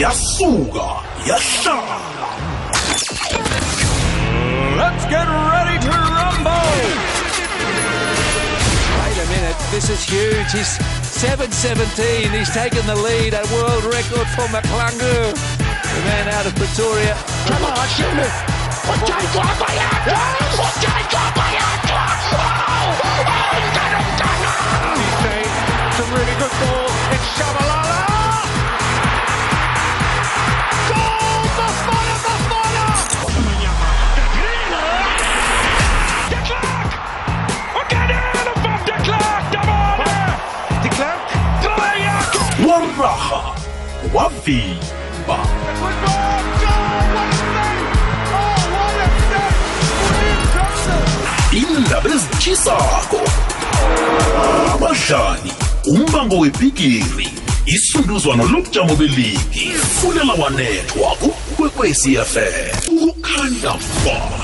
yasuka yahlala Let's get ready to rumble. Wait a minute, this is huge. He's 7.17. He's taken the lead, a world record for McClungu. The man out of Pretoria. Come on, shoot it! Ujaitwa Bayatwa! Ujaitwa Bayatwa! Oh! Oh, Ngano Ngano! He's made some really good ball. It's Shabalala. Waraha wavimba. Indaba ezitshisako abadlali umbango webhigiri isunduzwano lobujamo beligi fulela wanethwa kukwekwecfm kukhanya ba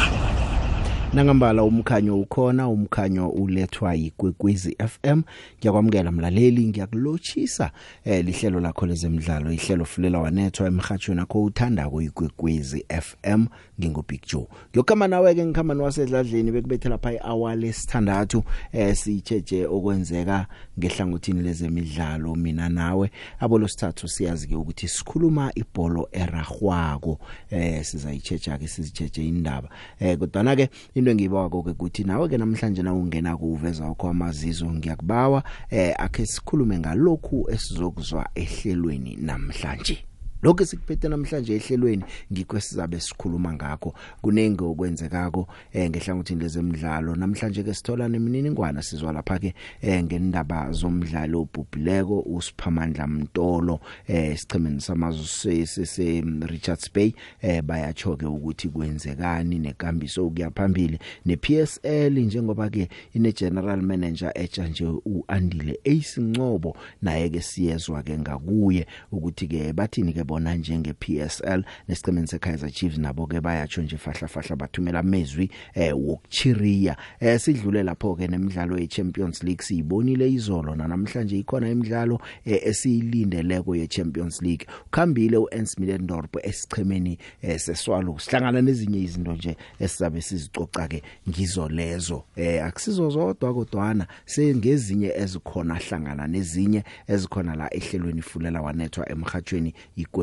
nangambala umkhanyo ukhona umkhanyo ulethwa yikwekwezi FM ngiyakwamukela mlaleli ngiyakulochisa eh lihlelo lakho lezemidlalo ihlelo fulela wanethwa emhathweni akho uthanda kuyikwekwezi FM ngingo Big Joe. Ngiyokama nawe ke ngikhamba nowasedladleni bekubethe lapha ihour lesithandathu eh sicheche okwenzeka ngehlangothini lezemidlalo mina nawe. Abolo sithathu siyazi ke ukuthi sikhuluma ibhola eragwako eh sizayichecha ke sizicheche indaba. Eh kodwa ke into engibawako ke ukuthi nawe ke namhlanje na ungena kuveza wakho amazizo ngiyakubawa eh akhe sikhulume ngalokhu esizokuzwa ehlelweni namhlanje. Lokho sikuphethe namhlanje ehlelweni ngikho sizabe sikhuluma ngakho. Kunenge okwenzekako eh ngehlangothini lezemidlalo namhlanje ke sithola nemininingwana sizwa lapha ke eh ngendaba zomdlalo obhubhileko usiphamandla Mtolo eh sichemeni samazwe se Richards Bay. Eh bayacho ke ukuthi kwenzekani nekambiso ukuya phambili. nePSL njengoba ke ine general manager echa nje uAndile Ace Ncobo naye ke siyezwa ke ngakuye ukuthi ke bathini ke bona njenge PSL nesicemeni seKaizer Chiefs nabo ke bayacho nje fahla fahla bathumela amezwi eh wokuchiriya. Eh sidlule lapho ke nemidlalo yeChampions League siyibonile izolo namhlanje ikhona imidlalo eh, esiyilindeleko yeChampions League. Ukhambile uEns Middendorp esichemeni eh, seswalo sihlangana nezinye izinto nje esizabe sizicoca ke ngizo lezo. Eh akusizo zodwa kodwana sengezinye ezikhona hlangana nezinye ezikhona la ehlelweni fulela wanethwa emhathweni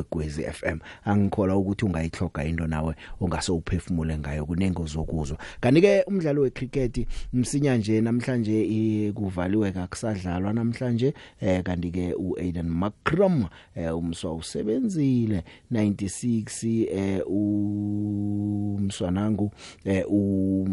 igwegwezi FM angikhola ukuthi ungayihloga into nawe ongase uphefumule ngayo kunengo zokuzwa kanti ke umdlalo wecricket msinya nje namhlanje eh, kuvaliwe kakusadlalwa namhlanje eh kanti ke uAiden Macrum eh, umswa usebenzile 96 eh umswanangu eh u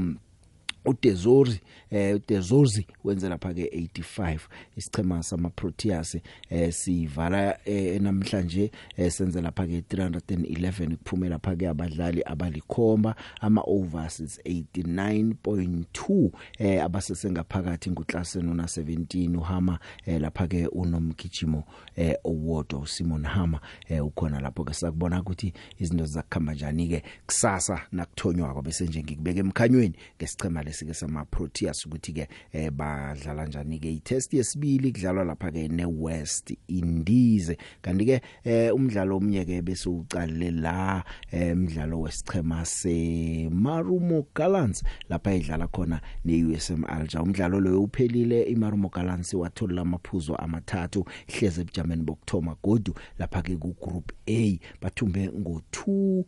uDezori eh uDezorzi wenze lapha ke 85 isichema sama Proteas eh sivala eh, namhlanje eh, senze lapha ke 311 kuphumela lapha ke abadlali abalikhomba ama overs is 89.2 eh abasesengaphakathi nguklase nona 17 uhama eh, lapha ke unomgijimo eh Owodo Simon Hama eh ukhona lapho ke sakubona ukuthi izinto zakukhamba njani ke kusasa nakuthonywa bese nje ngikubeka emkhanyweni ngesichema lesike sama Proteas ukuthi ke eh, badlala njani ke itest yesibili kudlalwa lapha ke ne West Indies. Kanti ke eh, umdlalo omnye ke bese uqalile la eh, umdlalo wesichema se Marumo Gallants lapha idlala khona ne USM Alger. Umdlalo lo uphelile iMarumo Gallants wathola amaphuzo amathathu hleze ebujameni bokthoma godu lapha ke ku group A bathumbe ngo 2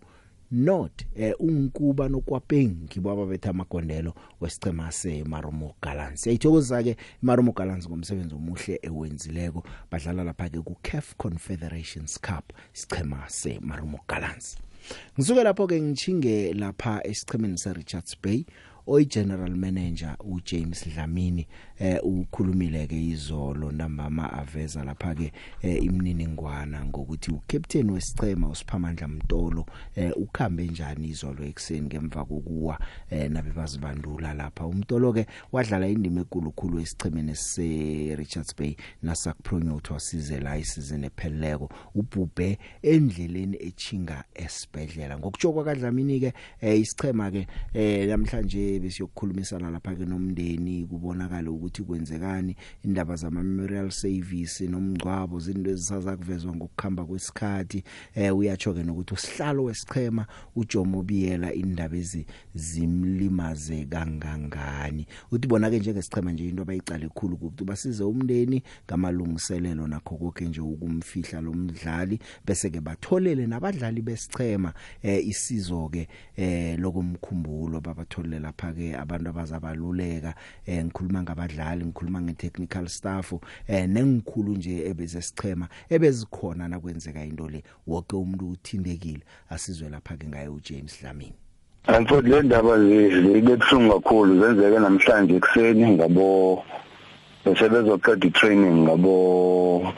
not eh unkuba nokwapeng ngibo ababetha amagondelo wesicema seMarumo Gallants. Siyithokoza ke iMarumo Gallants ngomsebenzi omuhle ewenzileko badlala lapha ke ku CAF Confederations Cup sicema seMarumo Gallants. Ngisuke lapho ke ngichinge lapha esichemeni seRichards Bay oy general manager uJames Dlamini eh ukhulumile ke izolo nambama aveza lapha ke eh, imininingwana ngokuthi ucaptain wesicema usiphamandla Mtolo eh ukhambe njani izolo ekseni ngemva kokuwa eh nabe bazibandula lapha. Umtolo ke wadlala indima enkulukhulu esicemeni se Richards Bay nasakupromote wasize la isizini epheleleko. Ubhubhe endleleni echinga esibedlela ngokujokwa kaDlamini ke eh, isicema ke eh, namhlanje besiyokukhulumisana lapha ke nomndeni kubonakala ukuthi kwenzekani indaba zama memorial service nomngcwabo izinto ezisaza kuvezwa ngokukhamba kwesikhathi. Eh uyatsho ke nokuthi usihlalo wesichema uJomo Biyela indaba ezi zimlimaze kangangani. Uthi bona ke njengesichema nje into abayicala ekhulu ukuthi basize umndeni ngamalungiselelo nakho konke nje ukumfihla lo mdlali bese ke batholele nabadlali besichema eh isizo ke eh lokumkhumbulo babatholele lapha ke abantu abazabaluleka eh ngikhuluma ngabadlali ngikhuluma ngetechnical staff eh nengikhulu nje ebezesichema ebezikhona nakwenzeka into le wonke umuntu uthindekile. Asizwe lapha ke ngaye uJames Dlamini. Mfowethu le ndaba zibe buhlungu kakhulu zenzeke namhlanje ekseni ngabo besebezoqeda i-training ngabo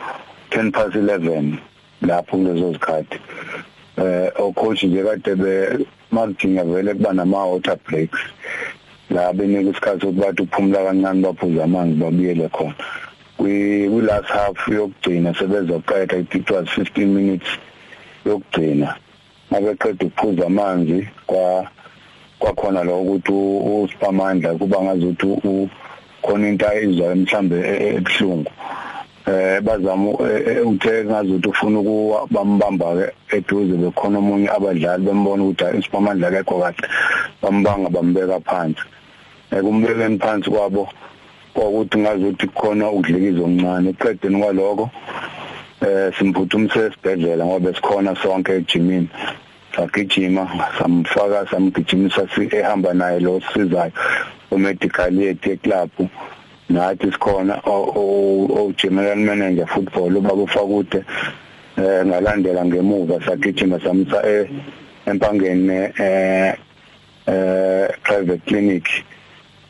10 past 11 lapho kulezo zikhathi eh ocoach nje kade be makudinga vele kuba nama water breaks la benika isikhathi sokuba uphumula kancane baphuza amanzi babuyele khona. Kwi last half yokugcina sebezoqeda it was 15 minutes yokugcina. Mabeqeda ukuphuza amanzi kwa kwakhona lo ukuthi usipamandla kuba ngazuthi khona into ayizwayo mhlambe ebuhlungu. Eh bazama uthe ngazuthi ufuna ukuwa bambamba ke eduze bekhona omunye abadlali bembona ukuthi isipamandla akekho kahle. Bambanga bambeka phansi. Ekumbekeni phansi kwabo kwakuthi ngazuthi khona ukudlikiza omncane. Eqedeni kwaloko eh simphuthumise esibhedlela ngoba sikhona sonke ejimini. Sagijima samfaka samgijimisa ehamba naye lo sizayo omedical yethu eclub nathi sikhona o general manager football ubaba ufakude eh ngalandela ngemuva sagijima samsa empangeni eh eh private clinic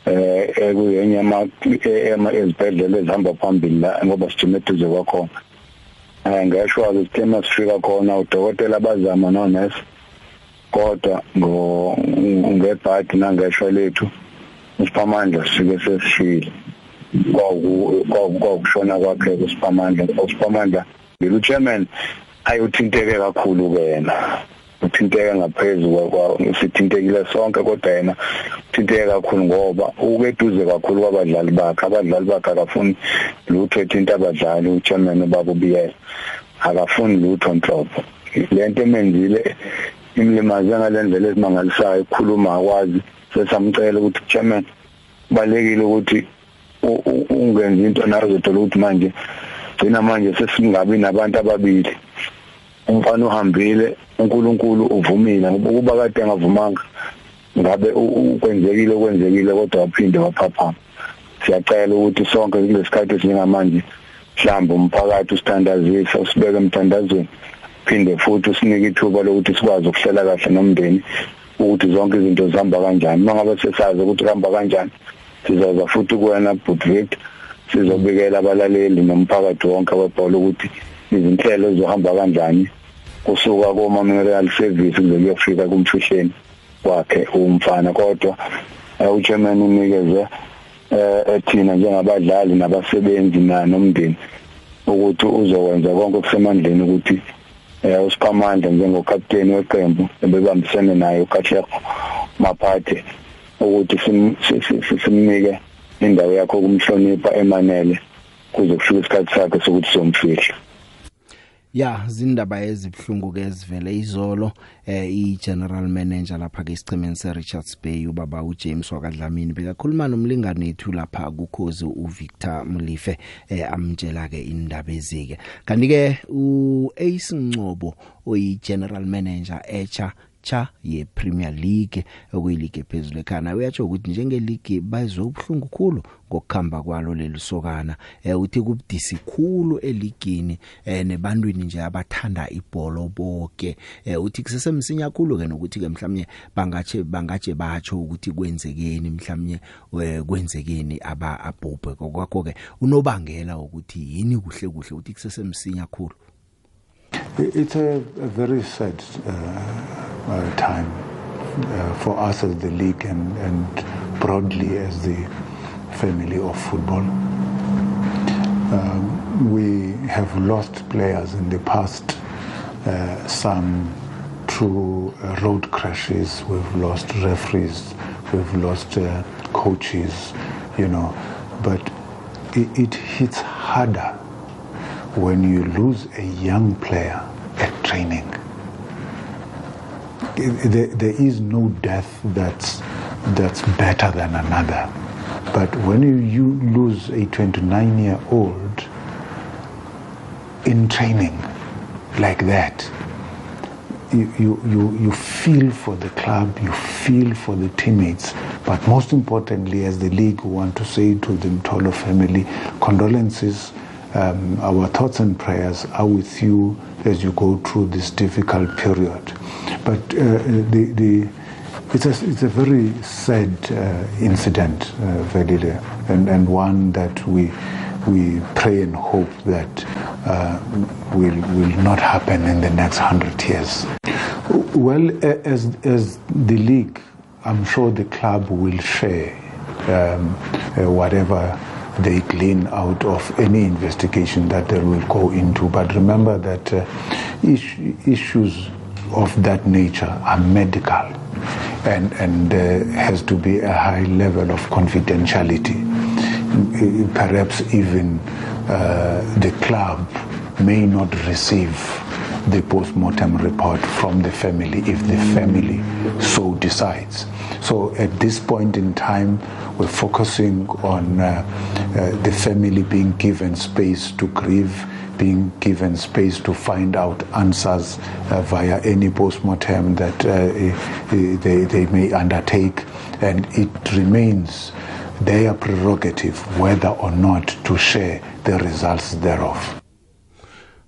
eh ekuyenye ama ema ezibhedlela ezihamba phambili la ngoba sijime eduze kwakhona. Eh ngesho ke sithema sifika khona udokotela bazama no nurse kodwa ngo ngebhadi nangesho lethu usipamandla sike sesishile kwakushona kwakhe usipamandla usipamandla lo chairman ayothinteke kakhulu kena uthinteke ngaphezulu kwa sithintekile sonke kodwa yena uthinteke kakhulu ngoba ukeduze kakhulu kwabadlali bakhe. Abadlali bakhe akafuni lutho ethinta abadlali uchairman babubiyela akafuni lutho nhlobo. Lento emenzile imlimaze ngalendlela esimangalisayo ukukhuluma akwazi sesamcela ukuthi chairman balekile ukuthi ungenza into nayo uzothola ukuthi manje gcina manje sesingabi nabantu ababili. Umfana uhambile uNkulunkulu uvumile. Ngoba kuba kade engavumanga ngabe ukwenzekile kwenzekile kodwa waphinde waphaphama. Siyacela ukuthi sonke kulesikhathi esingamanje mhlawumbe umphakathi usithandazisa usibeke emthandazweni. Phinde futhi usinike ithuba lokuthi sikwazi ukuhlela kahle nomndeni ukuthi zonke izinto zihamba kanjani. Mangabe sesazi ukuthi kuhamba kanjani sizoza futhi kuwena Budvik sizobikela abalaleli nomphakathi wonke webhola ukuthi izinhlelo zizohamba kanjani. Kusuka mineral service kuze kuyofika kumfihleni kwakhe umfana. Kodwa uchairman unikeze eh thina njengabadlali nabasebenzi na nomndeni ukuthi uzokwenza konke okusemandleni ukuthi eh usiphamandla njengokapteni weqembu ebebambisene naye uKatlego Maphathe ukuthi simnike indawo yakho kumhlonipha emanele kuze kufike isikhathi sakhe sokuthi somfihla ya zindaba ezibhlungu ke ezivele izolo eh i-general manager lapha ke isichemeni se Richards Bay ubaba uJames wakadlamini. Bekakhuluma nomlingane wethu lapha kukhozi uVictor Mlife eh amtshela ke indaba ezike. Kanti ke uAce Ngcobo oyi general manager echa cha ye Premier League okuyileague ephezulu ekhana uyatsho ukuthi njenge league bazwe ubhlungu khulu ngokukhamba kwalo leli sokana. Eh uthi kubudisi khulu eligini eh nebantwini nje abathanda ibhola bonke eh uthi kusesemsinya khulu ke nokuthi ke mhlawumnye bangache bangaje batsho ukuthi kwenzekeni mhlawumnye kwenzekeni aba abhubhe. Kwakho ke unobangela ukuthi yini kuhle kuhle uthi kusesemsinya khulu? It's a, a very sad uh, uh, time uh, for us as the league and, and broadly as the family of football. Um, we have lost players in the past, uh, some through uh, road crashes, we've lost referees, we've lost uh, coaches, you know, but it, it hits harder when you lose a young player at training. There, there is no death that's, that's better than another. But when you, lose a 29 year old in training like that, you, you, you, you feel for the club, you feel for the teammates, but most importantly, as the league, we want to say to the Mtolo family, condolences. Um, our thoughts and prayers are with you as you go through this difficult period. But uh, the, the, it's, a, it's a very sad uh, incident, uh, Velile, and, and one that we, we pray and hope that uh, will, will not happen in the next hundred years. Well, as, as the league, I'm sure the club will share um, uh, whatever they glean out of any investigation that they will go into. But remember that uh, is- issues of that nature are medical and, and uh, has to be a high level of confidentiality. Perhaps even uh, the club may not receive the post-mortem report from the family if the family so decides. So at this point in time, we're focusing on uh, uh, the family being given space to grieve, being given space to find out answers uh, via any post-mortem that uh, eh, they, they may undertake, and it remains their prerogative whether or not to share the results thereof.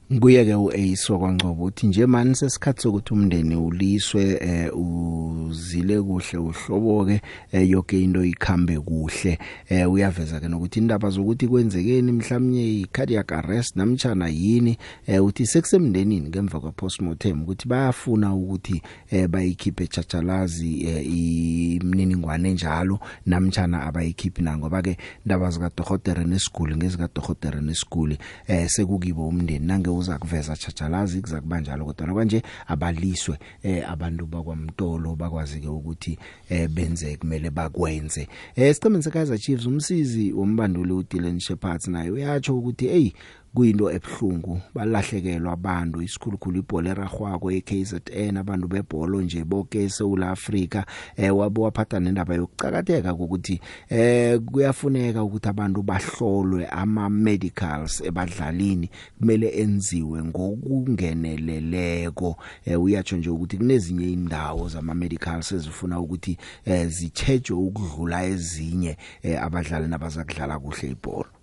Kuye ke uAce kwaNgcobo uthi nje manje sesikhathi sokuthi umndeni uliswe eh, uzile kuhle uhlobo ke eh, yonke into ikhambe kuhle. Eh, uyaveza ke nokuthi indaba zokuthi kwenzekeni mhlawumnye icardiac arrest namtjana yini eh, uthi sekusemndenini ngemva kwa postmortem ukuthi bayafuna ukuthi eh, bayikhiphe tshachalazi eh, imininingwane njalo namtjana abayikhiphi na. Ngoba ke indaba zika dohotere nesiguli ngezika dohotere nesiguli eh sekukibo umndeni. Nange uza kuveza tshachalazi kuzakuba njalo kodwa kwanje abaliswe eh abantu bakwamtolo bakwazi ke ukuthi eh benze kumele bakwenze. Eh sicemeni sekaizer chiefs umsizi wombanduli uDylan Shepherd naye uyatsho ukuthi hey kuyinto ebhlungu balahlekelwa abantu isikhulukhulu ibhola eragwako eKZN abantu bebholo nje bonke eSouth Africa eh wabo waphatha nendaba yokucakatheka ukuthi eh kuyafuneka ukuthi abantu bahlolwe ama medicals ebadlalini kumele enziwe ngokungeneleleko. Eh uyatsho nje ukuthi kunezinye indawo zama medicals ezifuna ukuthi eh zitshejwe ukudlula ezinye eh abadlali nabazakudlala kuhle ibhola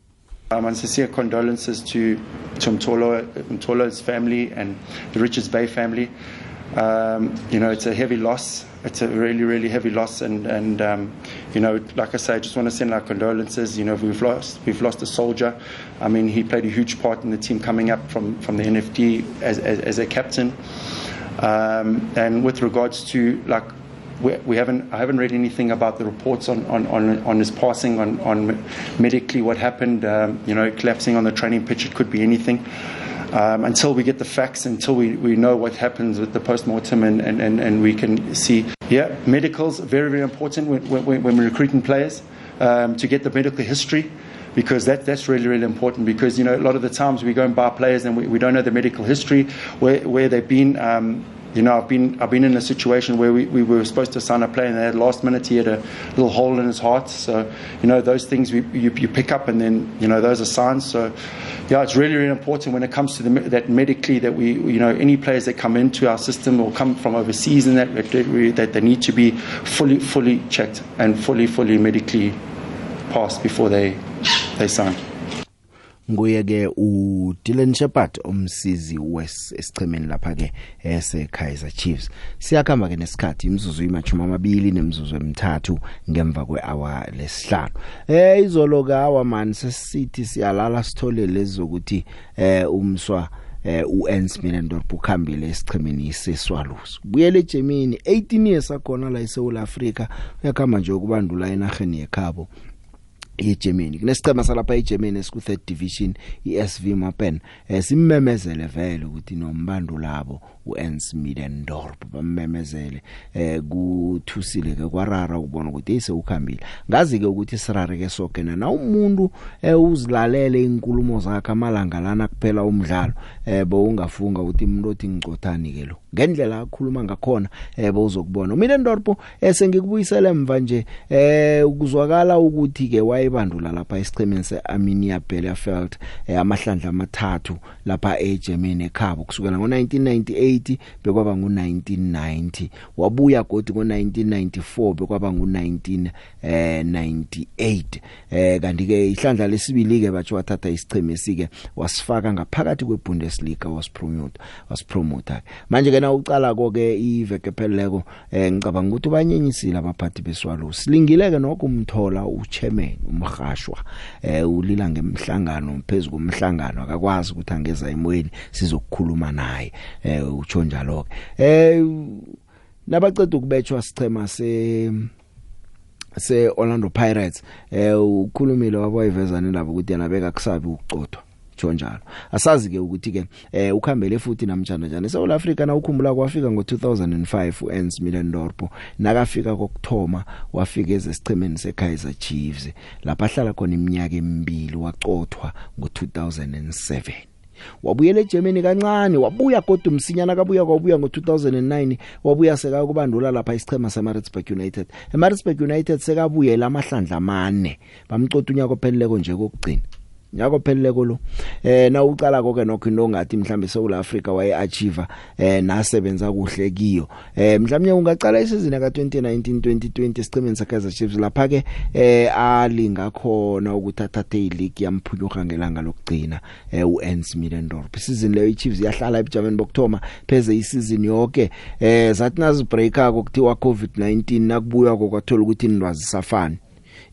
Um, and sincere condolences to, to Mtolo, Mtolo's family and the Richards Bay family. Um, you know, it's a heavy loss. It's a really, really heavy loss. And, and um, you know, like I say, I just want to send our condolences. You know, we've lost, we've lost a soldier. I mean, he played a huge part in the team coming up from, from the NFD as, as, as a captain. Um, and with regards to, like, we, we haven't I haven't read anything about the reports on, on, on, on his passing on, on medically what happened um, you know collapsing on the training pitch it could be anything um, until we get the facts until we, we know what happens with the post-mortem and, and, and, and we can see yeah medicals very very important when, when, when we're recruiting players um, to get the medical history because that, that's really, really important because, you know, a lot of the times we go and buy players and we, we don't know the medical history, where, where they've been. Um, you know, I've been, I've been in a situation where we, we were supposed to sign a player and at last minute he had a little hole in his heart. So, you know, those things we, you, you pick up and then, you know, those are signs. So, yeah, it's really, really important when it comes to the, that medically that we, you know, any players that come into our system or come from overseas and that, that, that they need to be fully, fully checked and fully, fully medically passed before they, they sign. Nguye ke uDylan Shepherd umsizi wesichemeni lapha ke ese Kaizer Chiefs. Siyakhamba ke nesikhathi imizuzu imachuma amabili nemzuzu emithathu ngemva kwehour lesihlanu. Eh izolo ka hour man sesithi siyalala sithole lezokuthi eh umswa eh uEns Millendorp ukhambile esichemeni seswalusi. Buyele eGermany 18 years akhona la eSouth Africa uyakhamba nje ukubandula enarheni yekhabo. eGermany kunesicema salapha eGermany esiku 3rd division iSV Mappen eh simmemezele vele ukuthi nombando labo uEns Middendorp bammemezele eh kuthusile ke kwarara ukubona ukuthi ise ukhambile ngazi ke ukuthi sirare ke soke na umuntu eh uzilalele inkulumo zakhe amalanga lana kuphela umdlalo eh bowungafunga ukuthi umuntu othi ngicothani ke lo. Ngendlela akhuluma ngakhona eh bowuzokubona Middendorp esengikubuyisela emva nje eh ukuzwakala ukuthi ke wayebandula lapha esichemeni seArminia Bielefeld eh, amahlandla amathathu lapha eGermany ekhabo kusukela ngo1998 bekwaba ngo1990 wabuya godi ngo1994 bekwaba ngo1998 eh kanti ke ihlandla lesibili ke bathi wathatha isicheme sike wasifaka ngaphakathi kweBundesliga waspromote waspromote manje ke na ucala konke iveke pheleleko eh ngicabanga ukuthi banyenyisile abaphathi beswalo. Silingile ke nokho umthola uchairman umhashwa eh ulila ngemhlangano phezulu komhlangano akakwazi ukuthi angeza emoyeni sizokukhuluma naye. Eh utsho njalo ke eh nabaceda ukubetshwa sichema se se Orlando Pirates eh ukhulumile waboyivezana labo ukuthi yena beka kusabi ukucothwa tsho njalo. Asazi ke ukuthi ke eh ukhambele futhi namtjana njani. eSouth Africa na ukhumbula kwafika ngo2005 uEns Middendorp nakafika kokthoma wafika ezesichemeni seKaizer Chiefs lapha hlala khona iminyaka emibili wacothwa ngo2007 wabuyela eGermany kancane wabuya kodwa umsinyana kabuya kwabuya ngo2009 wabuya seka kubandula lapha isichema seMaritzburg United. eMaritzburg United sekabuyela amahlandla amane bamcotha unyaka opheleleko nje kokugcina. Nyako pheleleko lo eh na ucala konke nokho into ngathi mhlambe eSouth Africa waye achieve eh nasebenza kuhle kiyo. Eh mhlawumnye ungacala isizini ka 2019 2020 sicemeni sakaizer Chiefs lapha ke eh alinga khona ukuthi athathe ileague yamphunyuka ngelanga lokugcina eh uEns Middendorp. Isizini leyo iChiefs yahlala ebujameni bokthoma pheze isizini yonke eh zathi nazi breaker kokuthiwa COVID-19 nakubuya kokwathola ukuthi indwazi safani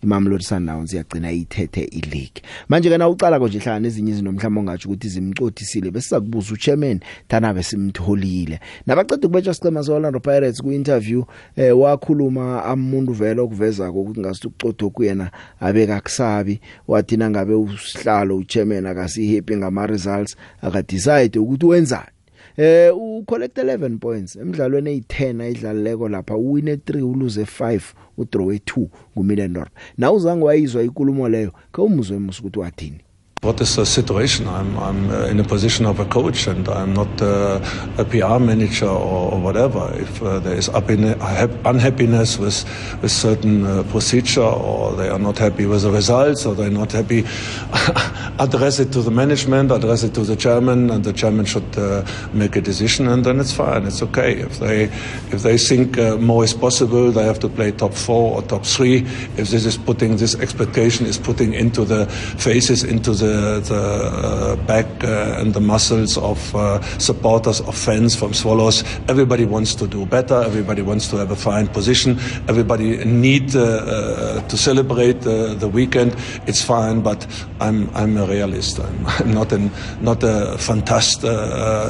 iMamelodi Sundowns iyagcina ithethe ileague. Manje kana ucala konje hlala nezinye izinto mhlawumbe ongathi ukuthi zimcotisile bese sakubuza uchairman thanabe simtholile nabaceda ukubetshwa sicema seOrlando Pirates ku interview eh wakhuluma amuntu vele okuveza ukuthi ngasithi ucotho kuyena abeka kusabi wathi nangabe usihlalo uchairman akasi happy ngama results aka decide ukuthi wenzani. Eh u collect 11 points. Emidlalweni eyi10 ayidlaleko lapha uwine 3 uluze 5 udraw 2 nguMiddendorp na uzange wayizwa inkulumo leyo ke umuzwe emusa ukuthi wathini. What is the situation? I'm, I'm uh, in a position of a coach and I'm not uh, a PR manager or, or whatever. If uh, there is unhappiness with, with certain uh, procedure or they are not happy with the results or they're not happy, address it to the management, address it to the chairman and the chairman should uh, make a decision and then it's fine. It's okay. If they, if they think uh, more is possible, they have to play top four or top three. If this is putting, this expectation is putting into the faces, into the the, the uh, back uh, and the muscles of uh, supporters of fans from Swallows. Everybody wants to do better. Everybody wants to have a fine position. Everybody need to celebrate the weekend. It's fine, but I'm I'm a realist. I'm, I'm not an not a fantast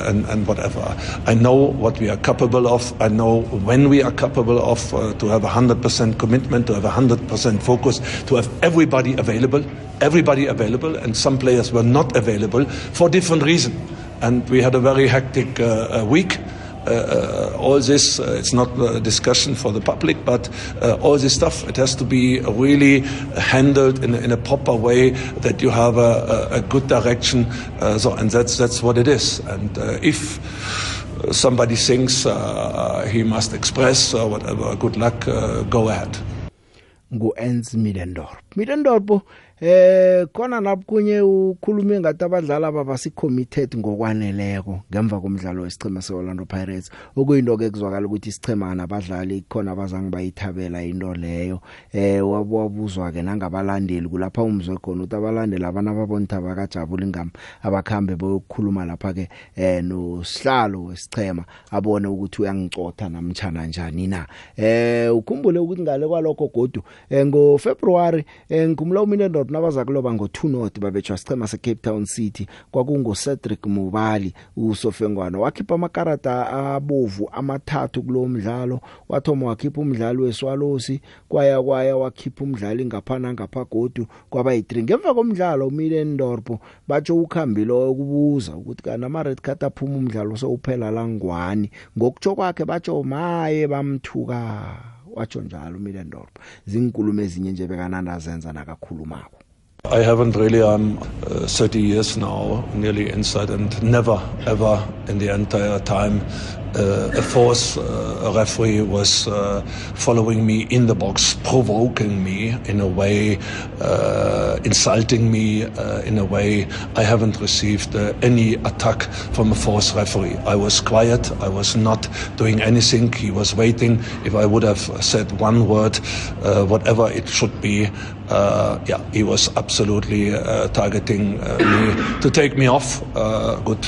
and and whatever. I know what we are capable of. I know when we are capable of to have a hundred percent commitment, to have a hundred percent focus, to have everybody available everybody available, and some players were not available for different reasons. And we had a very hectic uh, uh, week. Uh, uh, all this, uh, it's not a discussion for the public, but uh, all this stuff, it has to be really handled in, in a proper way that you have a, a, a good direction. Uh, so, and that's, that's what it is. And if somebody thinks he must express or whatever, good luck, go ahead. ngu-Ernst Middendorp Middendorp eh khona lapho kunye ukhulume ngathi abadlali baba sicommitted ngokwaneleko ngemva komdlalo wesichema seOrlando Pirates. Okuyinto ke kuzwakala ukuthi isichema nabadlali khona abazange bayithabela into leyo. Eh wabuzwa ke nangabalandeli kulapha umzwe khona ukuthi abalandeli abana babonta abakajabula ingam abakhambe bokukhuluma lapha ke eh no sihlalo wesichema abone ukuthi uyangicotha namtjana njani na. Eh ukhumbule ukuthi ngale kwalokho godu eh ngo February eh ngumla uMinendorp Dorp nabaza kuloba ngo2 North babetshwa sicema se Cape Town City kwakungo Cedric Mubali usofengwana. Wakhipha amakarata abovu amathathu kulo mdlalo wathoma wakhipha umdlali weSwalosi kwaya kwaya wakhipha umdlali ngaphana ngapha godu kwaba yi3 ngemva komdlalo uMilendorp batsho ukhambile ukubuza ukuthi kana ama red card aphuma umdlalo sowuphela langwani? Ngokutsho kwakhe batsho maye bamthuka watsho njalo uMilendorp. Zinkulumo ezinye nje bekananda zenza nakakhulumako. I haven't really, I'm uh, 30 years now, nearly inside, and never, ever in the entire time, uh, a force uh, referee was uh, following me in the box, provoking me in a way, uh, insulting me uh, in a way. I haven't received uh, any attack from a force referee. I was quiet. I was not doing anything. He was waiting. If I would have said one word, whatever it should be, yeah, he was absolutely targeting me to take me off. Good.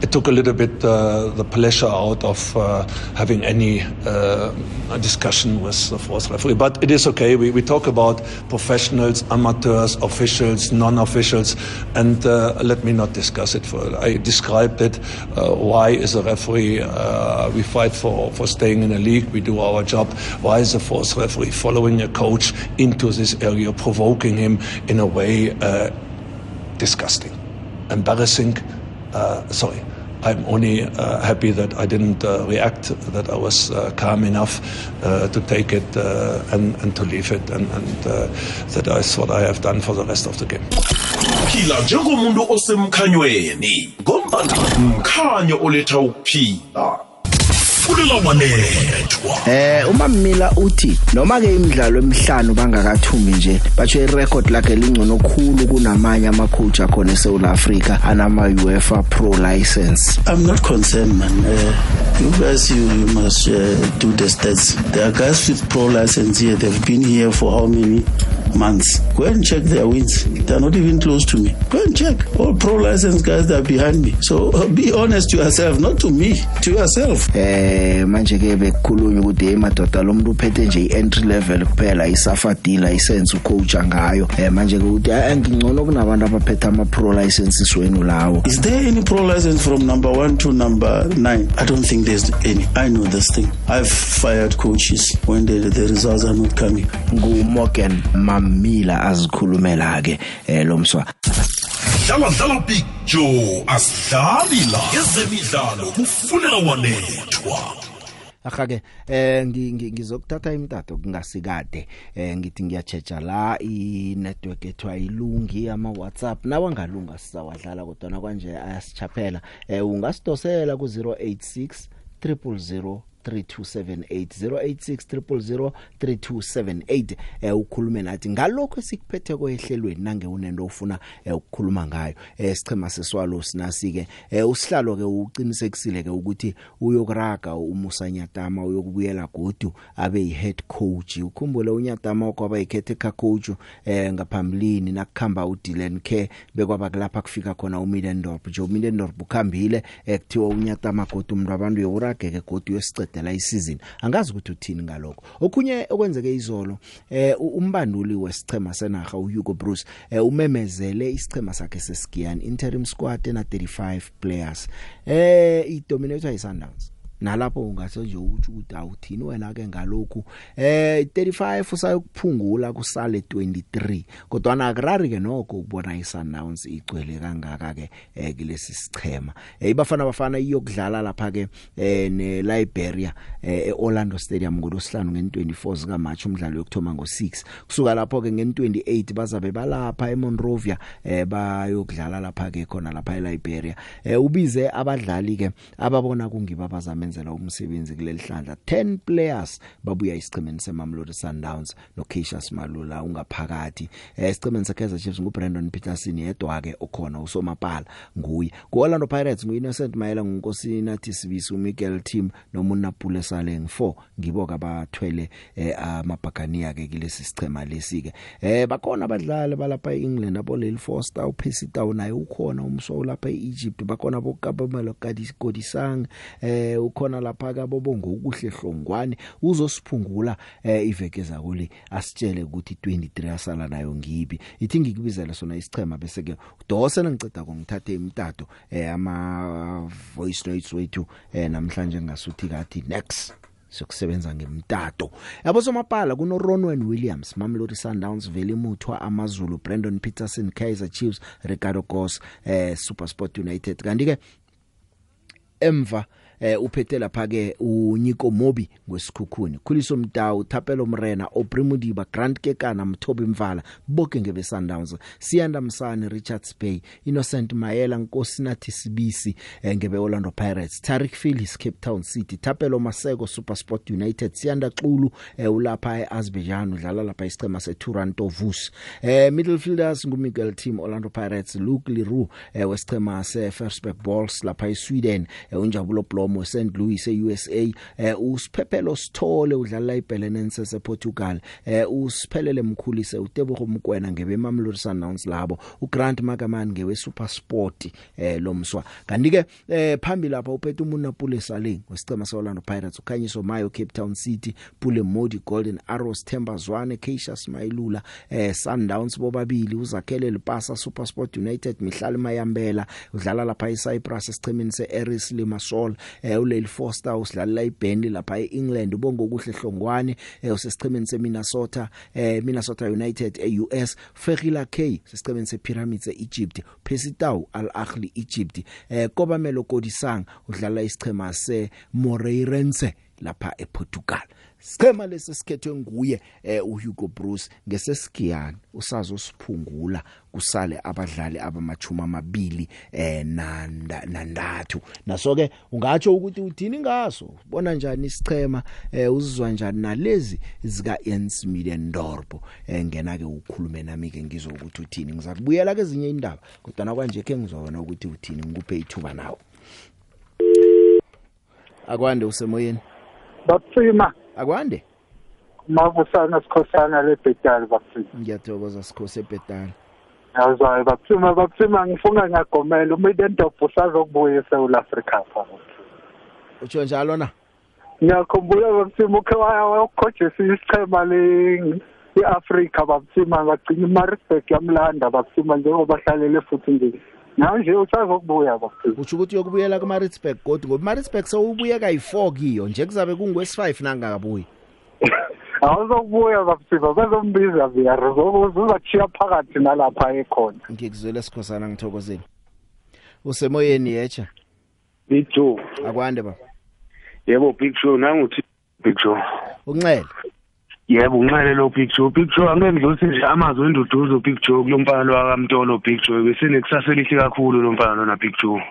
It took a little bit uh, the pleasure out of uh, having any uh, discussion with the force referee. But it is okay. We, we talk about professionals, amateurs, officials, non-officials, and uh, let me not discuss it further. I described it. Uh, why is a referee? Uh, we fight for, for staying in a league. We do our job. Why is a force referee following a coach into this area, provoking him in a way disgusting, embarrassing? Uh, sorry. I'm only uh, happy that I didn't uh, react, that I was uh, calm enough uh, to take it uh, and, and to leave it, and, and uh, that is what I have done for the rest of the game. phila njengomuntu osemkhanyweni ngombana mkhanyo oletha ukuphila fulela wanethwa Eh uma Mila uthi noma ke imidlalo emihlanu bangakathumi nje batsho irecord lakhe lingcono khulu kunamanye ama coach akhona eSouth Africa anama UEFA Pro license. I'm not concerned, man. Uh, you guys, you, you must uh, do the stats. There are guys with pro license here. They've been here for how many months? Go and check their wins. They're not even close to me. Go and check. All pro license guys that are behind me. So uh, be honest to yourself, not to me, to yourself. Eh manje ke bekukhulunywa ukuthi hey madoda lo muntu uphethe nje ientry level kuphela isafa D license ucoach ngayo. Eh manje ke ukuthi "Ah, ngingcono kunabantu abaphethe ama pro licenses wenu lawo. Is there any pro license from number one to number nine? I don't think there's any. I know this thing. I've fired coaches when the, the results are not coming. ngu Morgan Mamila azikhulumela ke eh lomswa. Dlala dlala big joe asidlali la ezemidlalo kufunela wanethwa. Akake eh ngi- ngi- ngizokuthatha imtato kungasikade. Eh ngithi ngiyachecha la i network ethwa ilungi ama WhatsApp nawangalunga sizawadlala kodwa na kanje ayasichaphela eh ungasidosela ku 086 000 3278 086 eh ukhulume nathi ngalokho esikuphethe kwehlelweni nange unento ofuna eh, ukukhuluma ngayo. Eh sichema seswalo sinasi ke eh usihlalo ke uqinisekisile ke ukuthi uyokuraga umusa nyatama uyokubuyela godu abe yihead coach. Ukhumbule unyatama kwaba yikhethe ka coach eh ngaphambilini nakukhamba uDylan Care bekwaba kulapha kufika khona uMilendorp Joe Milendorp ukhambile ekuthiwa unyatama godu umuntu abantu yokurageke godu yesicedela isizini. Angazi ukuthi uthini ngalokho. Okunye okwenzeke izolo eh u- umbanduli wesichema senaga uHugo Bruce eh umemezele isichema sakhe seskian interim squad ena 35 players. Eh idominator yiSundowns nalapho ungase nje uthi ukuthi awuthini wena ke ngalokhu. Eh 35 usayokuphungula kusale 23 kodwa na akurari ke nokho ukubona iSundowns igcwele kangaka ke eh kulesi sichema. Eh ibafana bafana iyokudlala lapha ke eh neLiberia eh eOrlando Stadium ngolosihlanu nge24 zika March umdlalo yokthoma ngo6 kusuka lapho ke nge28 bazabe balapha eMonrovia eh bayokudlala lapha ke khona lapha eLiberia. Eh ubize abadlali ke ababona kungiba bazamenzela umsebenzi kuleli hlandla. 10 players babuya isichimeni seMamelodi Sundowns noCassius Malula ungaphakathi. Eh isichimeni seKaizer Chiefs nguBrandon Peterson yedwa ke okhona usomapala nguye. kuOrlando Pirates nguInnocent Mayela ngunkosini nathi sibisi uMiguel Team nomuna Pule Saleng. 4 ngibo kabathwele eh, amabhakania ke kulesi sichema lesi ke. Eh bakhona abadlali balapha eEngland abo Lil Foster uPercy Tau naye ukhona umso lapha eEgypt. Bakhona bokabamelo Kadis Kodisang eh khona lapha kabobongo ukuhle hlongwane uzosiphungula eh iveke zakule asitshele ukuthi 23 asala nayo ngibi ithi ngikubizela sona isichema bese ke udose nangiceda ngithathe imtato eh ama voice notes wethu eh namhlanje ngasuthi kathi next sokusebenza ngemtato. Yabo somapala kuno Ronwen Williams Mamelodi Sundowns Veli Muthwa amaZulu Brandon Peterson Kaizer Chiefs Ricardo Goss eh SuperSport United. Kanti ke emva eh uphethe lapha ke uNyiko Mobi kwesikhukhuni Khuliso Mtawu Thapelo Mrena Oprimudiba Grant Kekana Mthobi Mvala. Bonke ngebe Sundowns Siyanda Msane Richards Bay Innocent Mayela Nkosinathi Sibisi eh, ngebe Orlando Pirates. Tariq Phillips Cape Town City. Thapelo Maseko SuperSport United. Siyanda Xulu eh, ulapha eAzerbaijan udlala lapha isicema seToronto Vus eh midfielders nguMiguel Team Orlando Pirates. Luke Leroux eh, wesicema seFirstback Bulls lapha eSweden. Eh, unjabulo Blom Mlomo St Louis eUSA eh usiphephelo Sithole udlala iBelenense sePortugal eh usiphelele mkhulise uTebogo Mkwena ngebe Mamelodi Sundowns labo. uGrant Makamani ngewe SuperSport eh lomswa kanti ke phambili lapha uphethe uMuna Pule Saling wesicema seOrlando Pirates ukhanyiso Mayo Cape Town City Pule Modi Golden Arrows Themba Zwane Keisha Smailula eh Sundowns bobabili uzakhele Lipasa SuperSport United Mihlali Mayambela udlala lapha eCyprus esichimini seEris Limassol eh uLeil Foster usidlalela iBand lapha eEngland ubonga okuhle hlongwane eh usesichimeni seMinnesota eh Minnesota United eUS Ferrila K sesichimeni sePyramids eEgypt Pesitau Al Ahly Egypt eh Kobamelo Kodisang udlala isichema seMoreirense lapha ePortugal. Sichema lesi sikhethwe nguye eh uHugo Bruce ngeseskiyani usazo siphungula kusale abadlali abamachuma amabili eh nandathu naso ke ungatsho ukuthi uthini ngaso? Bona njani isichema eh uzizwa njani nalezi zika Jens Middendorp eh ngena ke ukhulume nami ke ngizwe ukuthi uthini. Ngizakubuyela ke ezinye indaba kodwa na kanje ke ngizobona ukuthi uthini. Ngikuphe ithuba nawo akwande usemoyeni. Bakuthima akwande? Mavusana sikhosana lebhetali bakuthima ngiyathokoza sikhose ebhetali yazayo bakuthima bakuthima ngifuna ngiyagomela umidendorp usazokubuya eSouth Africa fa utsho njalo na? Ngiyakhumbula bakuthima ukhe wayokhojesa isichema le iAfrica bakuthima bagcina iMaritzburg yamlanda bakuthima njengoba hlalele futhi nje. Manje usazokubuya bakuthima utsho ukuthi uyokubuyela kuMaritzburg kodwa ngoba Maritzburg sewubuye kayi4 kiyo nje kuzabe kungwesi5 nangakabuyi awuzokubuya bakuthima bazombiza via uzachiya phakathi nalapha ekhona. Ngikuzwela sikhosana ngithokozeni usemoyeni yecha Big Joe akwande ba yebo Big Joe nanguthi Big Joe unxele yebo unxele lo Big Joe. Big Joe angeke ngidlulise nje amazwi enduduzo Big Joe kulompala wakamtolo Big Joe. Bese nekusasa elihle kakhulu lo mpala lona Big Joe.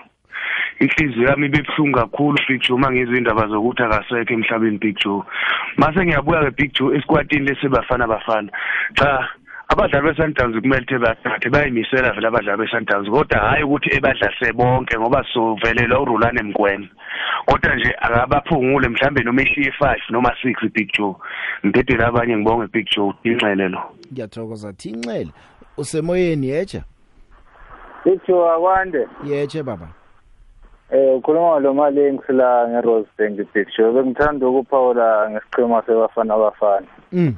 Inhliziyo yami ibebhlungu kakhulu Big Joe mangizwe indaba zokuthi akasekho emhlabeni Big Joe. Mase ngiyabuya ke Big Joe esikwatini lesebafana bafana. Cha abadlali beSundowns kumele ukuthi bathathe bayimisela vele abadlali beSundowns kodwa hayi ukuthi ebadlase bonke ngoba sovelelwa uRulane Mgwena. Kodwa nje akabaphungule mhlambe noma ehliye 5 noma 6 Big Joe. Ngidedele abanye ngibonge Big Joe inxele lo. Ngiyathokoza thinxele usemoyeni yecha Big Joe akwande. Yeche baba. Eh ukhuluma lo mali engisila ngeRosebank Big Joe. Bengithanda ukuphawula ngesichema sebafana abafana Mm.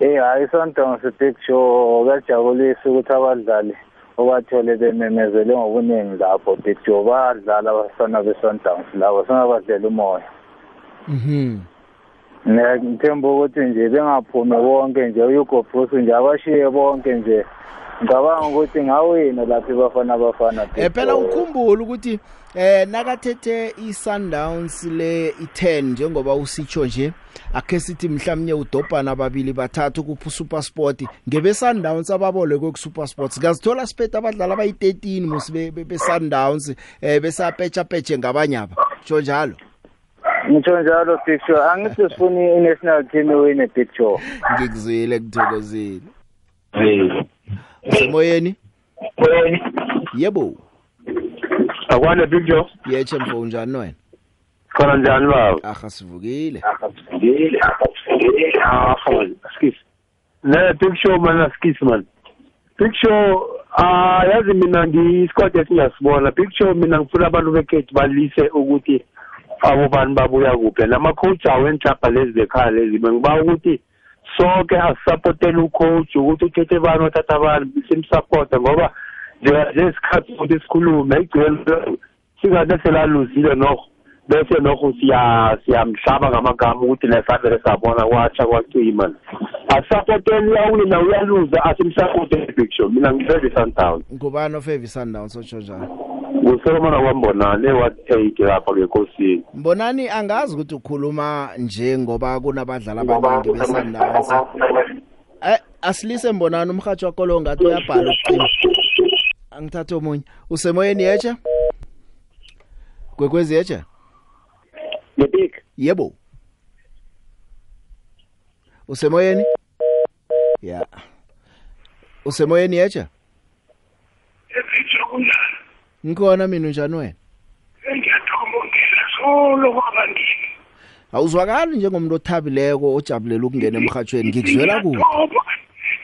Eh hayi Sundowns Big Joe kajabulisa ukuthi abadlali obathole bememezele ngobuningi lapho Big Joe badlala abafana beSundowns labo singabadlela umoya. Mhm. Ngithemba ukuthi nje bengaphumi bonke nje uYugo Bruce nje abashiye bonke nje. Ngicabanga ukuthi ngawina lapha ebafana abafana Eh phela ukhumbula ukuthi eh nakathethe iSundowns le i10 njengoba usitsho nje akhe sithi mhlawumnye udobhana ababili bathathu ku SuperSport ngebe Sundowns ababolekwe ku SuperSport ngazithola siphethe abadlali abayi13 musi be Sundowns eh besapecha peche ngabanyaba tsho njalo? Ngitsho njalo Show. Angithi sifuni i-national team iwine Big Show. Ngikuzwile kuthokozile usemoyeni? Yebo. Akwande Big Joe yeche mfo njani wena? Khona njani baba? Aha sivukile. Akasifundile akasifundile ah skis ne Big Show mana skis man. Big Show ah yazi mina ngi squad esingasibona. Big Show mina ngifuna abantu bekhethu balise ukuthi abo bantu babuya kuphi. Nama coach awentshapha lezi bekhaya lezi bengiba ukuthi sonke asisupportele ucoach ukuthi uthethe abantu wathatha abantu simsupporte ngoba njengaje isikhathi sokuthi sikhulume igcwele singathi selaluzile nokho bese nokho siya siyamhlaba ngamagama ukuthi nefanele sabona kwatsha kwacima. Asupporteni uyawina uyaluza asimsupporte big show. Mina ngivele sundown ngubani ofavor sundowns otsho njalo? Ngusolomona kwambonani ewatt eight lapha ngekosini mbonani angazi ukuthi ukhuluma nje ngoba kunabadlali abaningi besundowns eh asilise mbonani umhathi wakolo ngathi uyabhala uqina angithathe omunye. Usemoyeni yecha gwekwezi yecha Yebik. yebo. Usemoyeni? Ya. Usemoyeni yecha Efijokunjani? Ngikhona mina njani wena Ngiyathokozela solo kwabangini. awuzwakali njengomuntu othabileko ojabulela ukungena emhathweni ngikuzwela kuwe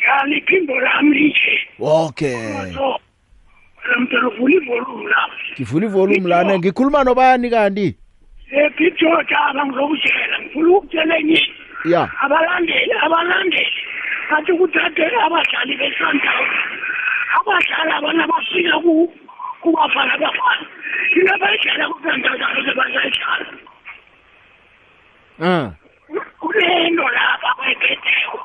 Yani iphimbo lami lije. okay lamtelo uvula ivolume lapha. ngivula ivolume lana ngikhuluma nobani kanti Efijoja abangizokutshela ngifuna ukutshela enye. ya Abalandeli abalandeli bathi kuthathe abadlali beSundowns. Abadlali abana bafika ku kubafana bafana. Ingabadlala kuSundowns abazayidlala. ah Kunento lapha abayiphetheko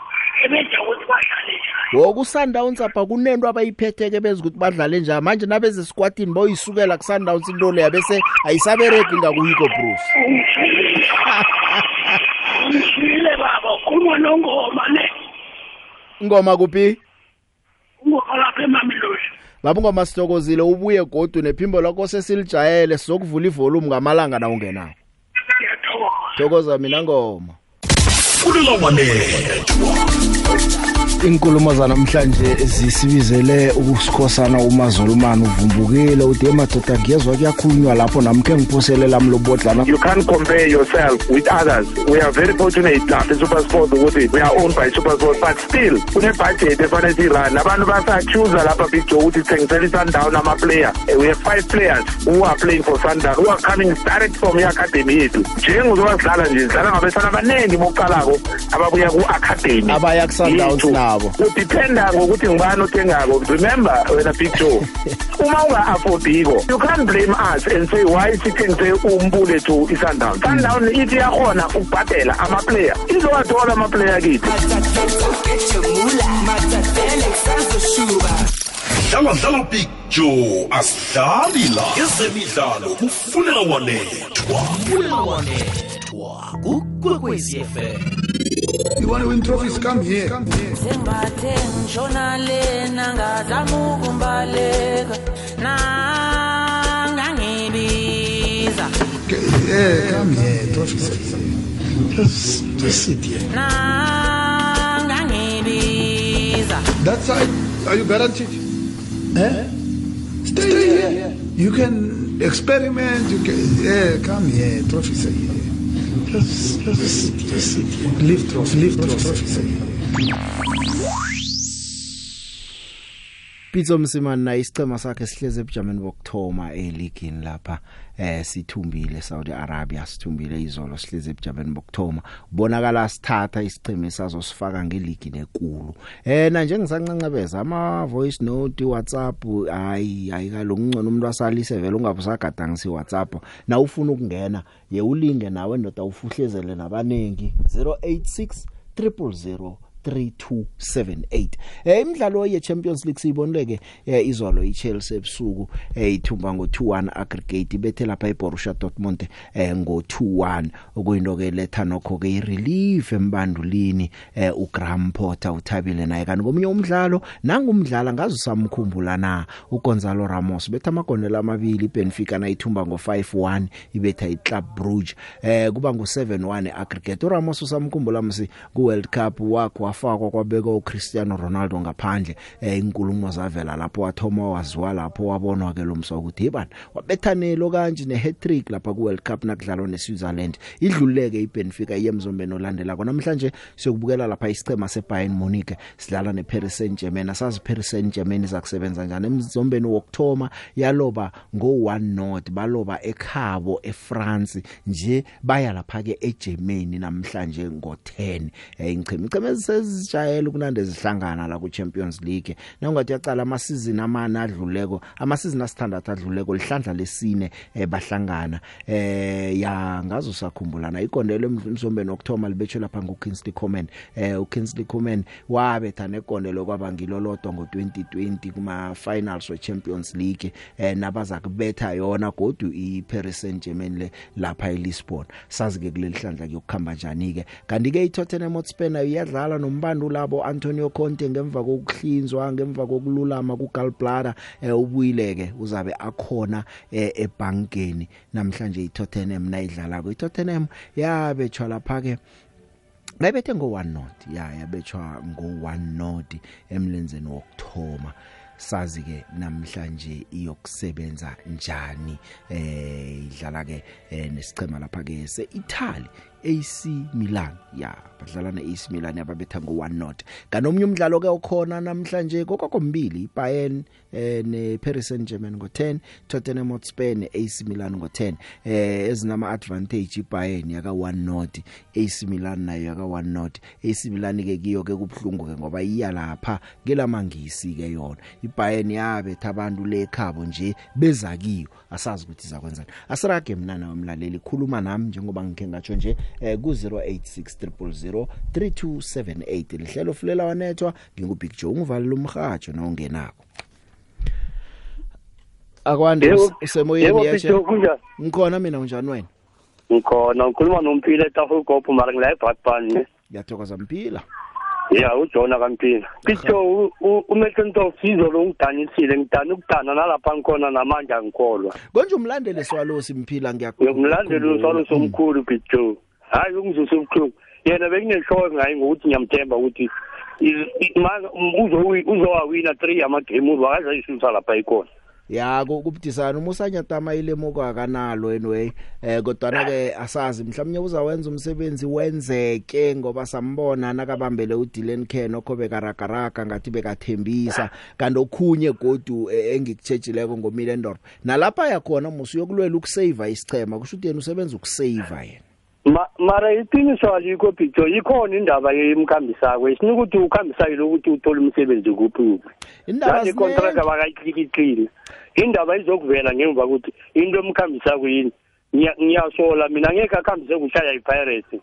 ebenza ukuthi badlale njani. woku Sundowns apha kunento abayiphetheke beza ukuthi badlale njani manje nabeze squadini boyisukela ku Sundowns into leya bese ayisabereki ngakuyiko Bruce Ngishile baba ukhuluma nongoma ne. ingoma kuphi Ungoma lapha eMamelodi. Baba ungoma sitokozile ubuye godu nephimbo lakho sesilijayele sizokuvula ivolume ngamalanga na ungenawo thokoza mina ngoma. Fulela wanethwa inkulumo zanamhlanje zisibizele ukusikhosana umazolumani uvumbukile uthi emadoda ngiyezwa kuyakhulunywa lapho nami ke ngiphoselela mlobodlana. You can't compare yourself with others. We are very fortunate lapha eSuperSport ukuthi we are owned by SuperSport but still kune-budget efanele siyirun abantu basachuza lapha big joe ukuthi thengisela i-sundown ama-player. We have five players who are playing for sundown who are coming direct from i-academy yethu. Njengozoba sidlala nje sidlala ngabesana abaningi bokuqalako ababuya ku-academy. Abaya ku-Sundowns yethu. Nabo kudependa ngokuthi ngubani othengako. Remember wena big joe uma unga-affordiko you can't blame us and say why sithengise umbule to i-sundown sundown ithi yakhona ukubhadela ama-player. Izowathola ama-player kithi? Dlala dlala big joe asidlali la. Ezemidlalo kufunela wanethwa. Fulela wanethwa ukwekwezi FM. You want to win trophies? Come here. Sembathe ngishona lena ngazama ukumbaleka nangangibiza Yeah, come here. Trophies. are here. Just, just sit here. nangangibiza That side, are you guaranteed? Eh? Stay, here. You can experiment. You can. Yeah, come here. Trophies are here. Just, just Pitso Msimani na isicema sakhe sihleze ebujameni bokthoma eligini lapha eh sithumbile Saudi Arabia sithumbile izolo sihleze ebujameni bokthoma ubonakala sithatha isiceme sazosifaka ngeligi nekulu eh na njengisancancebeza ama voice note WhatsApp hayi ayikalungcono umuntu asalise vele ungabusagadangisi WhatsApp. Na ufuna ukungena ye ulinge nawe ndoda ufuhlezele nabanengi. 086 000 3278 eh imidlalo ye Champions League siyibonileke eh, izolo iChelsea ebusuku eh, ithumba ngo2-1 aggregate ibethe lapha eBorussia Dortmund eh, ngo2-1 okuyinto ke letha nokho ke irelief embandulini eh, uGraham Potter uthabile naye. Kanti komunye umdlalo nangumdlala ngazi samkhumbula na uGonzalo Ramos. Betha amagondela amabili iBenfica nayithumba ngo5-1 ibetha iClub Brugge eh kuba ngo7-1 aggregate. uRamos usamkhumbula msi ku World Cup wakwa wafakwa kwabeka uCristiano Ronaldo ngaphandle eh inkulumo zavela lapho wathoma waziwa lapho wabonwa ke lo mswa ukuthi yebani wabethanelo kanje ne hat-trick lapha ku World Cup nakudlalwa neSwitzerland. Idluleke iBenfica iyemzombeni olandelako namhlanje siyokubukela lapha isicema seBayern Munich sidlala neParis Saint-Germain. Asazi Paris Saint-Germain izakusebenza njani? Emzombeni wokthoma yaloba ngo 1-0 baloba ekhabo eFrance nje baya lapha ke eGermany namhlanje ngo10 eh ngicheme icheme sezijayela ukunande zihlangana la ku Champions League. Nawungathi yacala ama season amane adluleko ama season asithandathu adluleko lihlandla lesine eh, bahlangana. Eh ya ngazo sakhumbulana ikondelo emzombeni okthoma libetshe lapha nguKingsley Coman. Eh uKingsley Coman wabetha nekondelo kwaba ngilolodwa ngo2020 kuma finals we Champions League. Eh nabaza kubetha yona godu iParis Saint-Germain le lapha eLisbon. Sazi ke kuleli hlandla kuyokukhamba njani ke kanti ke iTottenham Hotspur nayo iyadlala nombandu labo Antonio Conte ngemva kokuhlinzwa ngemva kokululama kuGallbladder eh, ubuyileke uzabe akhona eh, ebankeni namhlanje iTottenham nayidlala ko iTottenham yabetshwa lapha ke Bayibethe ngo 1 not ya yabetshwa ngo 1 not emlenzeni wokthoma sazi ke namhlanje iyokusebenza njani eh idlala ke eh, nesicema lapha ke seItaly AC Milan. Ya badlala neAC Milan yababetha ngo 1 not kanomnye umdlalo ke okhona namhlanje kokokombili Bayern eh neParis Saint-Germain ngo10 Tottenham Hotspur neAC Milan ngo10 eh ezinama advantage iBayern yaka 1 not AC Milan nayo yaka 1 not AC Milan ke kiyo ke kubhlungu ke ngoba iya lapha ngelamangisi ke yona. iBayern yabetha abantu lekhabo nje bezakiyo asazi ukuthi izakwenzani. Asirage mnana wamlaleli khuluma nami njengoba ngike ngatsho nje eh ku 0863003278 lihlelo fulela wanethwa ngingubig Joe ungivalile umhajo na ungenako akwande usemoyeni kunjani? ngikhona mina unjani wena? Ngikhona ngikhuluma nomphile etafulgophu mara ngila ebhatbani ngiyathokoza mpila ya ujona kampila pito umehlento sizo lo ngidanisile ngidana ukudana nalapha ngikhona namanje angikholwa. Konje umlandele swalosi mphila ngiyakho ngimlandela usalo somkhulu pito hayi ungizuse ubuhlungu yena bekunenhloko ngaye ngokuthi ngiyamthemba ukuthi i- i- ma- uzowi- uzowawina three amagame wakazayisusa lapha ikhona ya ku- kubudisana. Umusanya tama ilemuko akanalo anyway. Eh kodwa ke asazi mhlawumnye uzawenza umsebenzi wenzeke ngoba sambona nakabambele uDylan Ken okhobe karagaraga ngathi bekathembisa. Kanti okhunye godu eh, engikutshetshileko ngomilendorp nalapha yakhona musu yokulwela ukusave isichema kusho ukuthi yena usebenza ukusave yena. Ma- mara iqiniso alikho picto ikhona indaba yemkhambisako esina ukuthi ukhambisakile ukuthi uthole umsebenzi kuphi kuphi. Indaba Nanje icontract zinengi. abakayitlikitlile indaba izokuvela ngemva ukuthi into emkhambisako yini? Ngiya- ngiyasola mina ngeke akhambise kushaya ipirates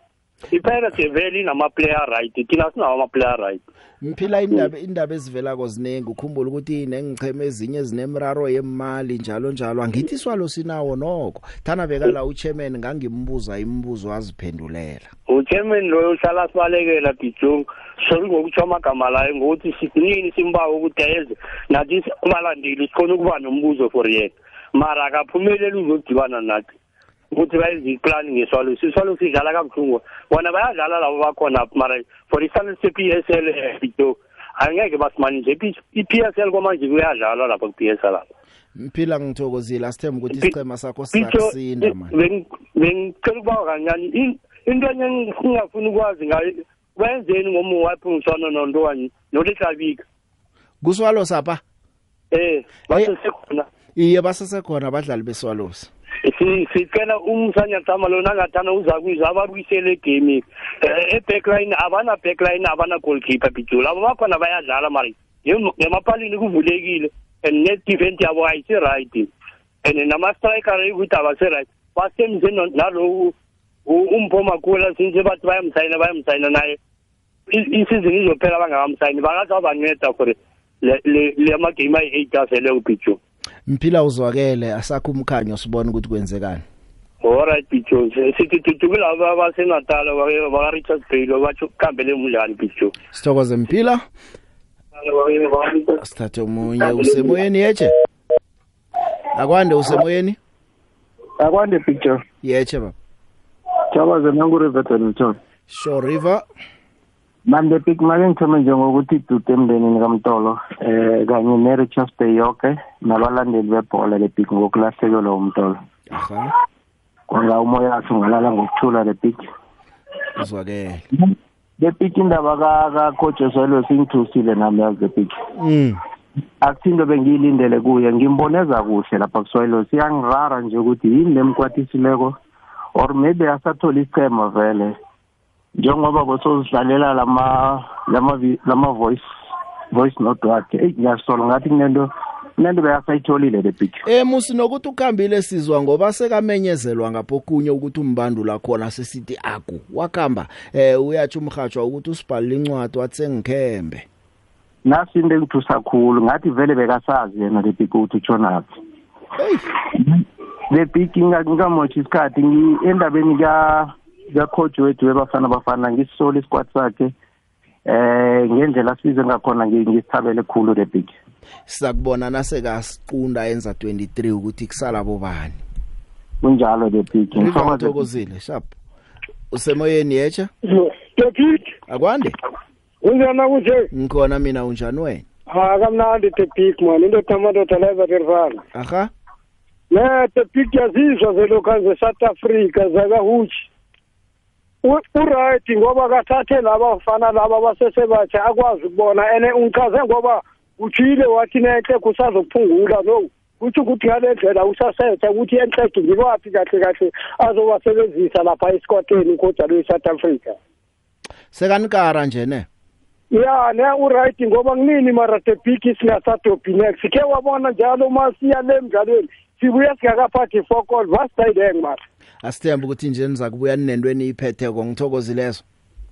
ipirates vele inama-player right? Thina sinawo ama-player right? Mphila indaba indaba ezivelako zinengi. Ukhumbula ukuthi nengicheme ezinye zinemraro yemali njalo njalo. Angithi swalo sinawo noko thana bekala uchairman ngangimbuza imibuzo aziphendulela. Uchairman loyo uhlala sibalekela bijong sori ngokutsho amagama layo ngokuthi sinini simbawa ukuthi ayeze. Nathi abalandeli sikhona ukuba nombuzo for yena. Mara akaphumeleli uzodibana nathi. Ukuthi bayenze iplani ngeswalo siswalo sidlala kabuhlungu. Bona bayadlala labo bakhona mara for isandle se-p s l bijong angeke basimanise i-p s l kwamanje kuyadlalwa lapha ku-p s l lapha Mphila ngithokozile asithemba ukuthi isicema sakho Pito, siyakusinda man. beng- bengicela ukuba kancane. In- into enye engingafuni ukwazi ngayo wenzeni ngomuwaphi ngisona nontwani nolehlabika kuswalo sapha eh basesekhona iye basesekhona abadlali beswalosi Si- sicela umsanya tama lona angathana uzakwiza ababuyisele egame e-backline abana backline abana goalkeeper bijula abo bakhona bayadlala mari. Nge- ngemapalini kuvulekile. And ne-defense yabo ayisi-right. And nama-striker ukuthi abase-right. Basemze nalowu umphomakula since bathi bayamsayina bayamsayina naye. Isizini izophela bangakamsayini. Bakathi abanceda for le- magame ayi-eight azeleko bijula Mphila uzwakele asakho umkhanyo sibone ukuthi kwenzekani. Alright bijo sithi tutukile aba basenatala baka-richard bale batsho kuhambele munjani bijo Sithokoze Mphila. Sithathe umunye usemoyeni yeche Akwande usemoyeni? Akwande picture yeche baba. Jabaze nangu riverton mthono Shore River. Manje big make ngithome njengokuthi idude emndenini kamtolo eh kanye ne-richards bay yonke nabalandeli bebhola le big ngokulahlekelwa umtolo kwanga umoya wakhe ungalala ngokuthula le big uzwakele le big indaba eswelo singithusile nami yazi le big mm. Akusinto bengiyilindele kuye ngimboneza kuhle lapha kuswayelo siyangirara nje ukuthi yini lemkwatisileko or maybe asathola isicema vele. Njengoba bosozidlalela lama lama lama voice voice note wakhe. Eyi ngiyasola ngathi kunento kunento beyasayitholile le big Eh musi nokuthi ukhambile sizwa ngoba sekamenyezelwa ngaphokunye ukuthi umbandula khona sesithi aku wakamba eh uyathi umhatsho ukuthi usibhalile incwadi wathi sengikhembe. Nasi into engithusa khulu ngathi vele bekasazi yena le big ukuthi utshonaphi le big ngingamotshi isikhathi endabeni ka ka-coach wethu webafana bafana ngisisola isikwati sakhe eh ngendlela size ngakhona ngi- ngisithabele khulu le big. Sizakubona nasekasiqunda enza 23 ukuthi kusala bobani. Kunjalo le big. Ngithokoze- ngithokozile sharp usemoyeni yecha Tepit, akwande? Unjani kunje? ngikhona mina unjani wena? Ah, kamnandi Tepit man, into tamadoda la ezatirfana. aha. Ne, Tepit yazizwa zelokhan ze-South Africa zakahuchi. U- Uright ngoba kathathe laba bafana laba basesebatsha akwazi ukubona. Ene ungichaze ngoba uthile wathi nenhle kusazokuphungula no. Kuthi ukuthi ngale ndlela usasetha ukuthi enhleke ngikwaphi kahle kahle azobasebenzisa lapha esikwateni ukhojalo we-South Africa. Sekanikara nje ne? Ya ne uright ngoba kunini mara the big singasadobhi next? Sikhe wabona njalo uma siya le emdlalweni sibuya singakaphathi focall vasidayideng mara asithemba ukuthi nje niza kubuya ninentweni iphetheko ngithokozilezo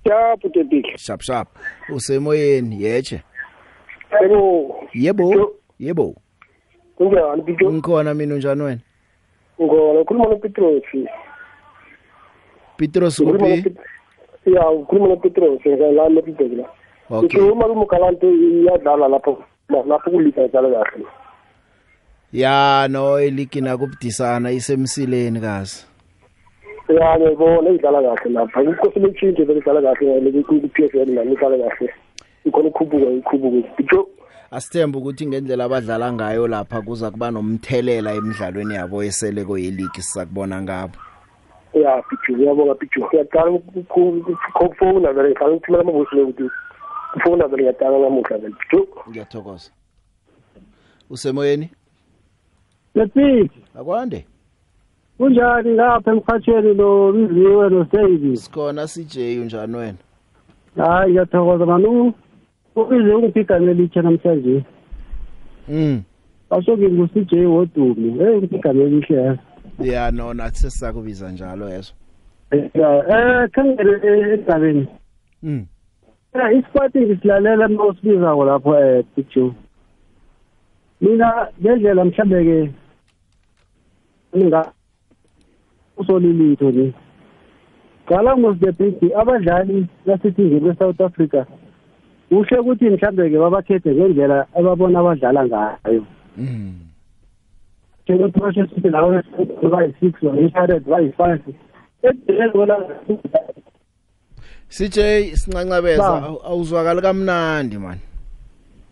yapu the big sharp sharp usemoyeni yeche yebo. Yebo? Yebo? Kunjani bito ngikhona mina unjani wena? Ngona ukhuluma nopetros Petros Ukhuluma kuphi no- ya ukhuluma nopetros la lepiteki la. Okay. Ngithi uma umugalante iyadlala lapho lapho kulika idlala kahle. Ya no eligina kubudisana isemsileni kazi. Ya ngiyayibona idlala kahle lapha. Inkosi letshintshe vele idlala kahle ku-PSL nami idlala kahle. Ikhona ukhubuka ikhubuka bito asithemba ukuthi ngendlela abadlala ngayo lapha kuza kuba nomthelela emidlalweni yabo esele koyeligi sizakubona ngabo. Ya pichu ngiyabonga pichu. Ngiyaqala ukufowuna vele ngihlala ngithumela amavoice ukuthi ufowuna vele ngiyaqala namuhla vele. Pichu? Ngiyathokoza. Usemoyeni? Lepiki akwande. Kunjani lapha emkhathweni lo biziwe lo David sikhona CJ unjani wena? Hayi ngiyathokoza manu ubize ungiphiga ngelitshe namhlanje. Mm. Awusoke ngu CJ wodumo. Hey ngiphiga ngelihle ya. No nathi sesizakubiza njalo yeso eh khangele esigabeni. Mm. Eh isikwati ngisilalela mawusibiza lapho eh picture mina ngendlela mhlambe ke ninga usolilitho ni qala ngosdebhidi abadlali basithi ngebe South Africa kuhle ukuthi mhlambe ke babakhethe ngendlela ababona abadlala ngayo. Mm. Njengoprocess ukuthi lawo bayi-six bayi-hundred bayi-five edela CJ sincancabeza awuzwakali kamnandi man.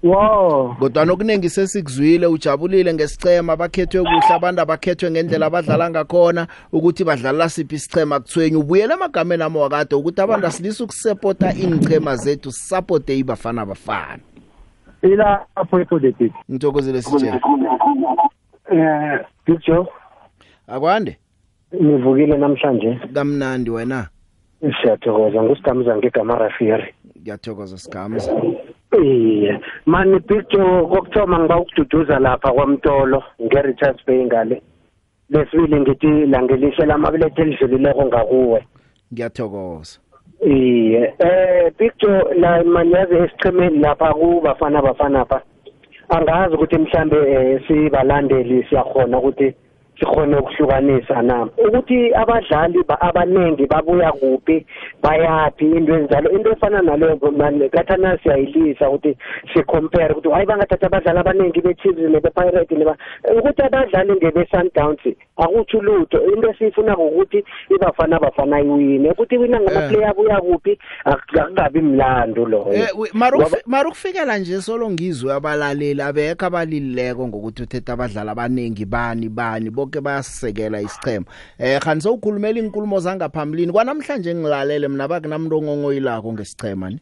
Wow. Kodwa nokuningi sesikuzwile ujabulile ngesicema abakhethwe kuhle abantu abakhethwe ngendlela abadlala ngakhona ukuthi badlala siphi isicema kuthwenye ubuyele emagameni ami wakade ukuthi abantu asilisa ukusupporta ingchema zethu support ibafana bafana ila apho ipodeti ngithokozile CJ eh picture akwande? Nivukile namhlanje. Kamnandi wena. Siyathokoza ngusigamza ngegama rafiri ngiyathokoza sigamza. Iye mani picture kokuthoma ngiba ukududuza lapha kwamtolo nge-richards bay ngale. Lesibili ngithi langelihle lamabelethe elidlulileko ngakuwe. Ngiyathokoza. Iye eh picture la manyazi esichemeni lapha kubafana bafana pha angazi ukuthi mhlambe eh, sibalandeli siyakhona ukuthi sikhona ukuhlukanisa na ukuthi abadlali ba- abaningi babuya kuphi bayapi into enjalo into efana naleyo manje kathana siyayilisa ukuthi sicompare ukuthi hayi bangathatha abadlali abaningi be-chiefs nebe-pirate neba ukuthi abadlali ngebe-sundowns akutsho lutho. Into esiyifuna ukuthi ibafana bafana iwine. Ukuthi iwina ngamaplayer abuya kuphi ak- akukabi mlando loyo. Eh we- mara Ngoba- ukuf- mara ukufikela nje solo ngizwe abalaleli abekho abalileko ngokuthi uthethe abadlali abaningi bani bani bonke bayasisekela isichema eh khani sowukhulumela inkulumo zangaphambilini kwanamhlanje ngilalele mina bakunamuntu ongongoyilako ngesichema ni?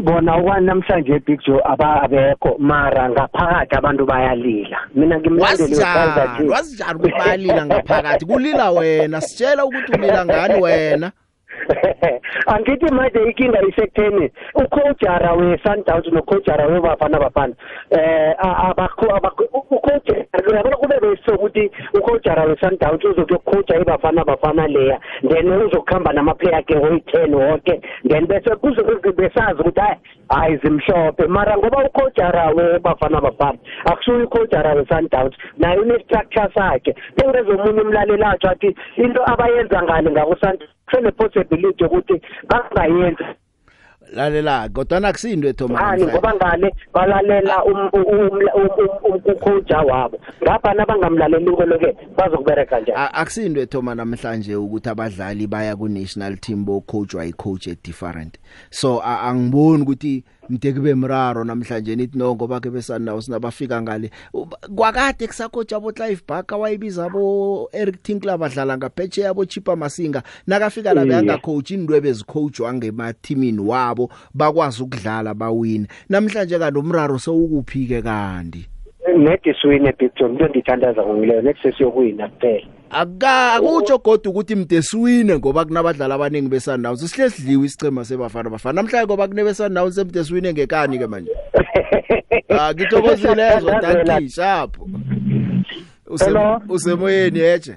Bona okwani namhlanje big joe aba abekho mara ngaphakathi abantu bayalila. Mina ngimlandeli we-Kaizer wasijani Chiefs. wasijani ukuthi bayalila ngaphakathi. Kulila wena sitshela ukuthi ulila ngani wena? angithi manje inkinga isekutheni ucoachara we-sundowns nocoachara webafana bafana. Ucoachara uyabona kube besokuthi ucoachara we-sundowns uzokuyocoacha ibafana bafana leya then uzokuhamba namaplayer akhe oyi-ten wonke then bese besazi ukuthi hayi hayi zimhlophe. Mara ngoba ucoachara webafana bafana akushuyo ucoachara we-sundowns naye une-structure sakhe. Bengezomunye umlaleli atsho athi into abayenza ngale ngaku-sundowns sene-possibility yokuthi bangayenzi lalela kodwa nakusinto ethoma ani ngoba ngale balalela um- um- um- um- um- ucoacha wabo. Ngapha nabangamlaleli inkolo-ke bazokubereka njani? A- akusinto ethoma namhlanje ukuthi abadlali baya ku national team bo coach wa coach different so a- angiboni ukuthi mde kube mraro namhlanje nithi no ngoba ke besanawo sinabafika ngale. Uba- kwakade kusacoach abo Clive Barker wayibiza abo Eric Tinkler badlala ngaphetshe yabo Chipa Masinga. Nakafika la Iye. beyanga coach indwebe ezicoach wangema teamini wabo bakwazi ukudlala bawine. Namhlanje kanti umraro sewukuphi ke kanti? Nedi siwine big john into endiyithandaza ngomileyo nethi sesiyokuwina kuphela. Akutsho kodwa ukuthi mde siwine ngoba kunabadlali abaningi besundowns. Sihle sidliwe isicema sebafana bafana. Namhlanje ngoba kunebe sundowns emde siwine ngekani ke manje? Ah ngithokozile ezwa tanti sharp Hello. usemoyeni eje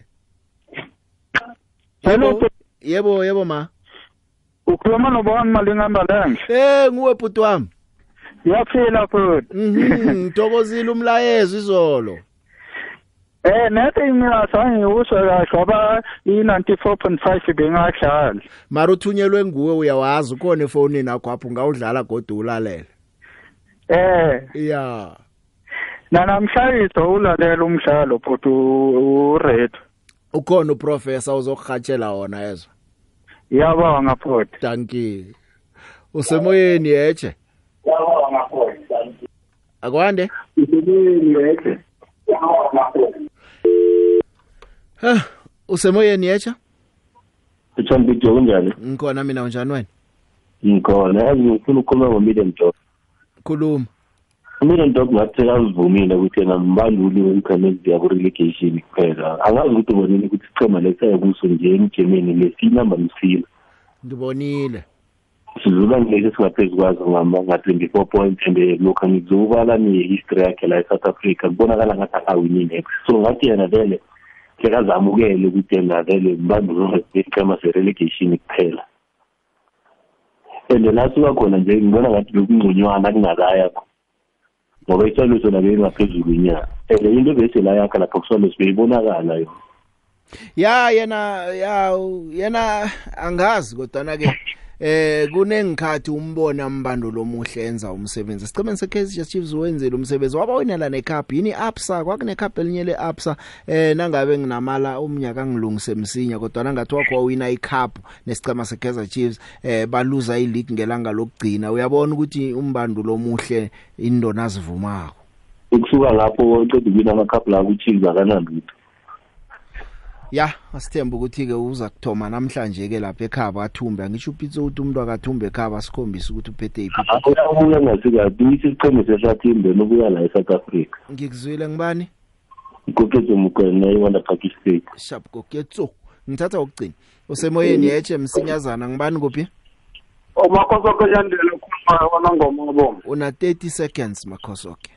Hello. yebo yebo ma. Ukhuluma nobani malingambalenhle eh nguwe bhuti wami. Yaphila futhi. Mhm ngithokozile umlayezo izolo. Eh nethi mina sange ngiwuswe kahle ngoba i-94.5 bengadlali mara uthunyelwe nguwe uyawazi ukhona efonini yakho apho ngawudlala godwa ulalela eh. Ya. Nanamhlayiso ulalela umdlalo futhi ured. Ukhona uprofessor uzokurhatshela wona ezwa? Yabonga futhi. Thank you. Usemoyeni eje akwande ha usemoyeni Uthombe Joe kunjani? ngikhona mina unjani wena Ngikhona yazi ngifuna ukukhuluma ngomedium dog. khuluma Umedium dog ngathi azivumile ukuthi yena mbanduli wemkhamezi yabo relegation kuphela. Angazi ukuthi ubonile ukuthi ichema lesaya kuso nje emgemeni lesinamba msila. ngibonile Sizula ngeke singaphezulu kwazo nga-24 points and lokhu ngizobala ni-history yakhe la e-South Africa kubonakala ngathi akawini next so ngathi yena vele sekazamukele ukuthi yena vele mbanduli wesichema se-relegation kuphela. And la suka khona nje ngibona ngathi bekungconywana kungakaya ngoba itshalo sona bengaphezulu inyanga. And into ebesela yakha lapha kusolo sibeyibonakala yona. Ya yena ya yena angazi kodwa ke eh kunengikhathi umbona mbando lomuhle enza umsebenzi. Sicemeni seKaizer Chiefs wenzele umsebenzi waba winela necup. Yini absa kwakune cup elinye leabsa. Eh nangabe nginamala umnyaka ngilungise msinya kodwa nangathi wakho wina icup nesicema seKaizer Chiefs eh baluza ileague ngelanga lokugcina. Uyabona ukuthi umbando lomuhle indona azivumako? Ukusuka lapho uqeda ukwina amakhaphu la ku-chiefs akanalutho. Ya asithemba ukuthi ke uza kuthoma namhlanje ke lapha ekhaba athumbe. Angisho upitso ukuthi umuntu akathumbe ekhaba sikhombisa ukuthi uphethe iphi uyabuya ngasikabi uyise isiqhemo sehlathimbe nokuya la e-south africa. Ngikuzwile ngibani? Ikokezo mukwena iwanda park state sharp koketso ngithatha ukugcina. Usemoyeni yeche msinyazana. Ngibani kuphi umakhosoke yandele ukhuluma wona ngoma bomo una 30 seconds makhosoke.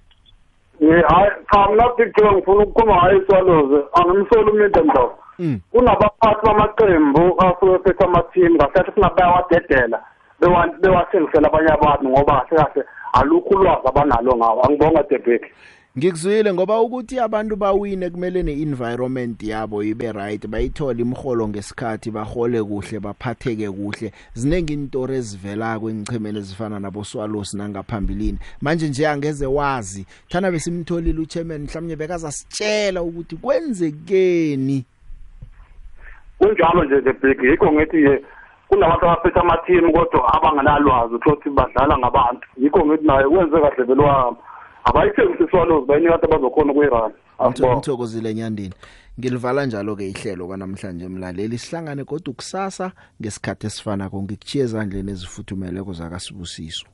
Eh, hayi cha mna big joe ngifuna ukukhuluma hayi swaloze angimsoli umedium dog Mm. kunabaphathi bamaqembu asuke phethe amathim ngasethi singabayawadedela bewathengisela abanye abantu ngoba kahle kahle alukho ulwazi abanalo ngawo angibonga debeki ngikuzwile ngoba ukuthi abantu bawine kumele neenvironment yabo ibe right bayithola imholo ngesikhathi bahole kuhle baphatheke kuhle. Zinenge intori ezivela kwengichemeni ezifana nabo Swallows nangaphambilini. Manje nje angeze wazi thana besimtholile uchairman mhlawumnye bekaza sitshela ukuthi kwenzekeni? Kunjalo nje the big yikho ngithi nje kunabantu abaphethe amathini kodwa abanganalwazi ukuthi badlala ngabantu. Yikho ngithi naye kwenze kahle vele wahamba abayithengise iswalozi bayinika abantu abazokhona ukuyirana ngithokozile nyandini. Ngilivala njalo ke ihlelo kwanamhlanje emlaleli sihlangane kodwa kusasa ngesikhathi esifana. Konke kuchiye ezandleni ezifuthumeleko zakasibusiso